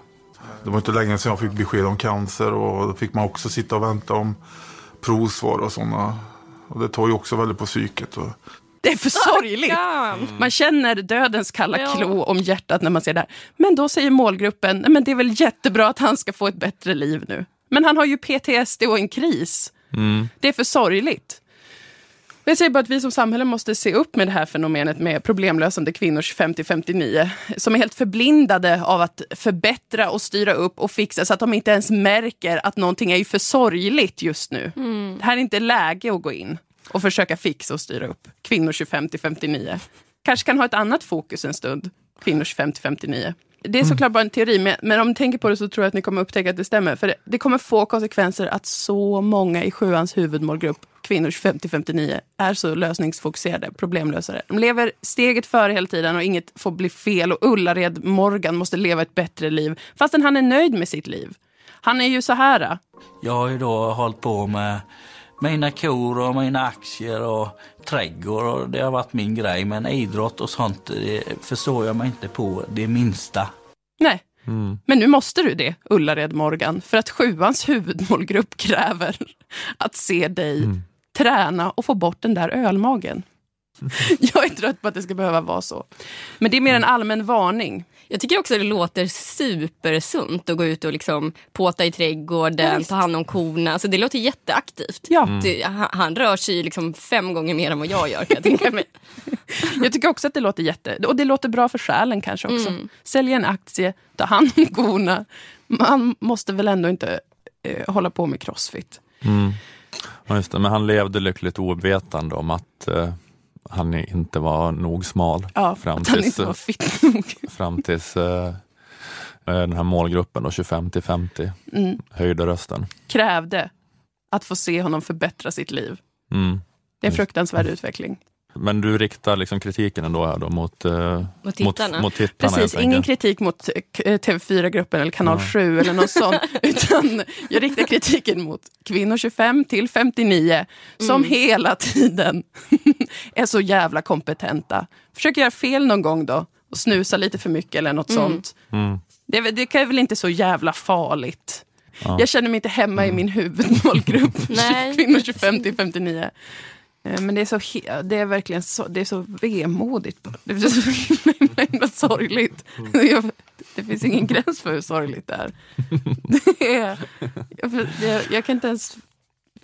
S16: Det var inte länge sedan jag fick besked om cancer och då fick man också sitta och vänta om provsvar och sådana. Och det tar ju också väldigt på psyket. Och...
S3: Det är för sorgligt. Man känner dödens kalla
S2: Ja.
S3: klo om hjärtat när man ser det här. Men då säger målgruppen, nej men det är väl jättebra att han ska få ett bättre liv nu. Men han har ju PTSD och en kris.
S1: Mm.
S3: Det är för sorgligt. Jag säger bara att vi som samhälle måste se upp med det här fenomenet med problemlösande kvinnor 25-59 som är helt förblindade av att förbättra och styra upp och fixa så att de inte ens märker att någonting är för sorgligt just nu.
S2: Mm.
S3: Det här är inte läge att gå in och försöka fixa och styra upp kvinnor 25-59. Kanske kan ha ett annat fokus en stund, kvinnor 25-59. Det är såklart bara en teori, men, men om ni tänker på det så tror jag att ni kommer upptäcka att det stämmer. För det, det kommer få konsekvenser att så många i sjuans huvudmålgrupp, kvinnor 25-59, är så lösningsfokuserade, problemlösare. De lever steget före hela tiden och inget får bli fel. Och Ullared Morgan måste leva ett bättre liv, fastän han är nöjd med sitt liv. Han är ju så här.
S17: Jag har ju då hållit på med mina kor och mina aktier och trädgård och det har varit min grej. Men idrott och sånt det förstår jag mig inte på det minsta.
S3: Nej, men nu måste du det, Ullared Morgan, för att sjuans huvudmålgrupp (laughs) kräver att se dig träna och få bort den där ölmagen. (laughs) Jag är trött på att det ska behöva vara så. Men det är mer en allmän varning.
S2: Jag tycker också det låter supersunt att gå ut och liksom påta i trädgården,
S3: Ja,
S2: ta hand om korna. Alltså det låter jätteaktivt.
S3: Ja.
S2: Det, han, han rör sig liksom fem gånger mer än vad jag gör kan jag tänka mig. (laughs)
S3: Jag tycker också att det låter jätte... Och det låter bra för själen kanske också.
S2: Mm.
S3: Sälja en aktie, ta hand om korna. Man måste väl ändå inte eh, hålla på med crossfit.
S1: Mm. Ja, just det. Men han levde lyckligt ovetande om att eh, han inte var nog smal.
S3: Ja,
S1: fram
S3: att han
S1: tills,
S3: inte var fit nog. (laughs)
S1: fram tills eh, eh, den här målgruppen, då, 25 till 50,
S3: Mm.
S1: höjde rösten.
S3: Krävde att få se honom förbättra sitt liv.
S1: Mm.
S3: Det är en fruktansvärd utveckling.
S1: Men du riktar liksom kritiken ändå här då mot, eh,
S3: Mot tittarna.
S1: Mot, mot tittarna
S3: Precis, ingen kritik mot eh, k- eh, TV4-gruppen eller kanal
S1: Ja.
S3: 7 eller något sånt. (laughs) Utan jag riktar kritiken mot kvinnor 25 till 59 som
S2: Mm.
S3: hela tiden (laughs) är så jävla kompetenta. Försöker göra fel någon gång då och snusa lite för mycket eller något
S2: Mm.
S3: sånt.
S1: Mm.
S3: Det, är väl- det är väl inte så jävla farligt.
S1: Ja.
S3: Jag känner mig inte hemma i min huvudmålgrupp, (laughs)
S2: Nej.
S3: kvinnor 25 till 59. Eh, Men det är, så det är verkligen så, det är så vemodigt. (laughs) Det är så himla, sorgligt. Jag, det finns ingen gräns för hur sorgligt det är. (laughs) Det är jag, jag, kan inte ens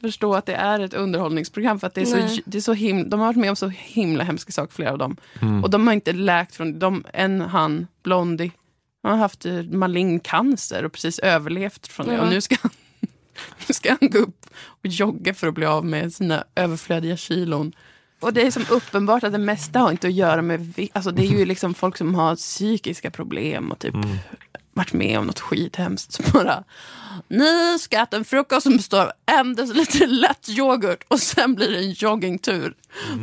S3: förstå att det är ett underhållningsprogram för att det är så,
S2: Nej.
S3: det är så himla, de har varit med om så himla hemska saker, flera av dem.
S1: Mm.
S3: Och de har inte läkt från de, en han, Blondie, han har haft eh, malign cancer och precis överlevt från det.
S2: Ja.
S3: Och nu ska, han, (laughs) nu ska han gå upp och jogga för att bli av med sina överflödiga kilon. Och det är som uppenbart att det mesta har inte att göra med... Alltså det är ju liksom folk som har psykiska problem och typ varit med om något skithemskt. Som bara, nu ska jag äta en frukost som består av en deciliter lätt yoghurt och sen blir det en joggingtur.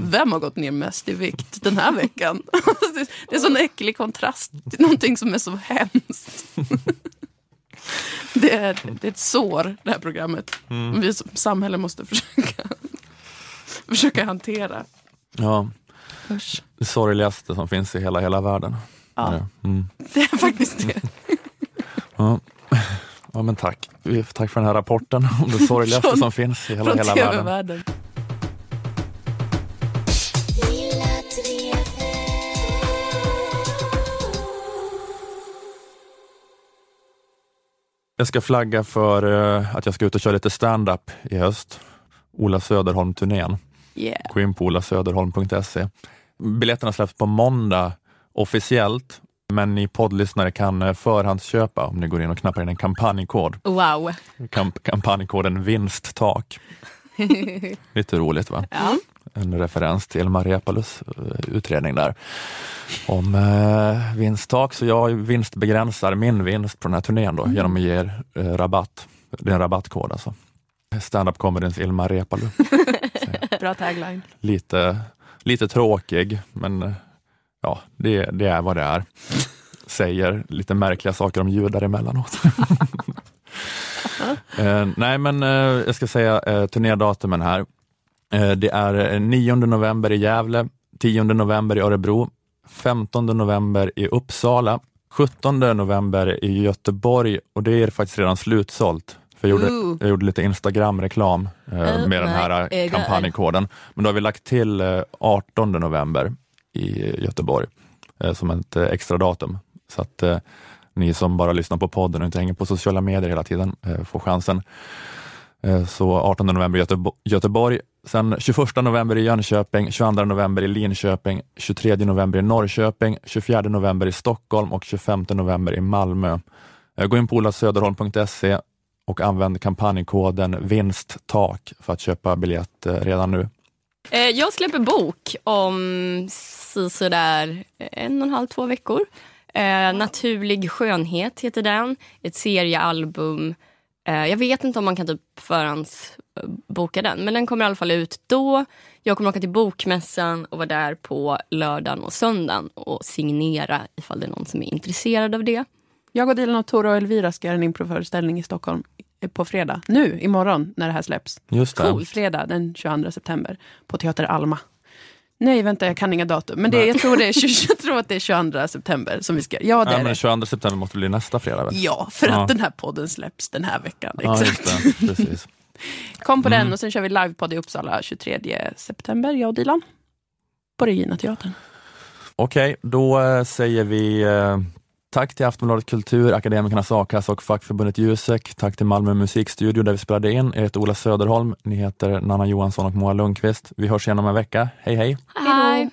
S3: Vem har gått ner mest i vikt den här veckan? Det- (laughs) det är sån äcklig kontrast till någonting som är så hemskt. (laughs) (laughs) Det är, det är ett sår, det här programmet.
S1: Mm.
S3: Vi som samhälle måste försöka, (laughs) försöka hantera.
S1: Ja.
S3: Usch.
S1: Det sorgligaste som finns i hela, hela världen.
S3: Ja.
S1: Ja. Mm.
S3: Det är faktiskt det. (laughs)
S1: Ja. ja, men tack. Tack för den här rapporten om det sorgligaste som finns i hela, hela världen. Jag ska flagga för eh, att jag ska ut och köra lite stand-up i höst. Ola Söderholm-turnén.
S3: Yeah.
S1: Gå in på olasöderholm.se. Biljetterna släpps på måndag officiellt, men ni poddlyssnare kan eh, förhandsköpa om ni går in och knappar in en kampanjkod.
S2: Wow.
S1: Kamp kampanjkoden vinsttak. (laughs) Lite roligt va?
S2: Ja.
S1: En referens till Ilmar Reepalus eh, utredning där om eh, vinsttak. Så jag vinstbegränsar min vinst på den här turnén då, genom att ge er eh, rabatt. Det är en rabattkod alltså. Stand-up comedyns Ilmar Reepalu. (laughs)
S3: Bra tagline.
S1: Lite, lite tråkig, men eh, ja, det, det är vad det är. Säger lite märkliga saker om judar emellanåt. (laughs) eh, nej, men eh, jag ska säga eh, turnédatumen här. Eh, det är eh, 9 november i Gävle, 10 november i Örebro, 15 november i Uppsala, 17 november i Göteborg och det är faktiskt redan slutsålt. För jag, gjorde, jag gjorde lite Instagram-reklam eh, med den här eh, kampanjkoden. Men då har vi lagt till eh, 18 november i Göteborg eh, som ett eh, extra datum. Så att eh, ni som bara lyssnar på podden och inte hänger på sociala medier hela tiden får chansen. Så 18 november i Götebo- Göteborg, sen 21 november i Jönköping, 22 november i Linköping, 23 november i Norrköping, 24 november i Stockholm och 25 november i Malmö. Eh, gå in på olasöderholm.se och använd kampanjkoden vinsttak för att köpa biljett eh, redan nu.
S2: Eh, jag släpper bok om sådär en och en halv, två veckor. Naturlig skönhet heter den. Ett seriealbum. Jag vet inte om man kan typ förhandsboka den, men den kommer i alla fall ut då. Jag kommer åka till Bokmässan och vara där på lördagen och söndagen och signera ifall det är någon som är intresserad av det.
S3: Jag och Dilan och Tora och Elvira ska göra en improföreställning i Stockholm på fredag. Nu, imorgon, när det här släpps.
S1: Just det.
S3: Cool, fredag den 22 september på Teater Alma. Nej, vänta, jag kan inga datum. Men det, jag, tror det är, 20 (laughs) jag tror att det är 22 september som vi ska... Ja, det
S1: Ja,
S3: är
S1: men
S3: det.
S1: 22 september måste bli nästa fredag väl?
S3: Ja, för
S1: Ja.
S3: att den här podden släpps den här veckan.
S1: Ja,
S3: Exakt.
S1: just det. Precis.
S3: Kom på
S1: Mm.
S3: den och sen kör vi livepodd i Uppsala 23 september, jag och Dilan. På Regina Teatern.
S1: Okej, då eh, säger vi eh, tack till Aftonbladet Kultur, Akademikernas A-kassa och fackförbundet Jusek. Tack till Malmö musikstudio där vi spelade in. Jag heter Ola Söderholm, ni heter Nanna Johansson och Moa Lundqvist. Vi hörs igen om en vecka. Hej hej!
S2: Hej!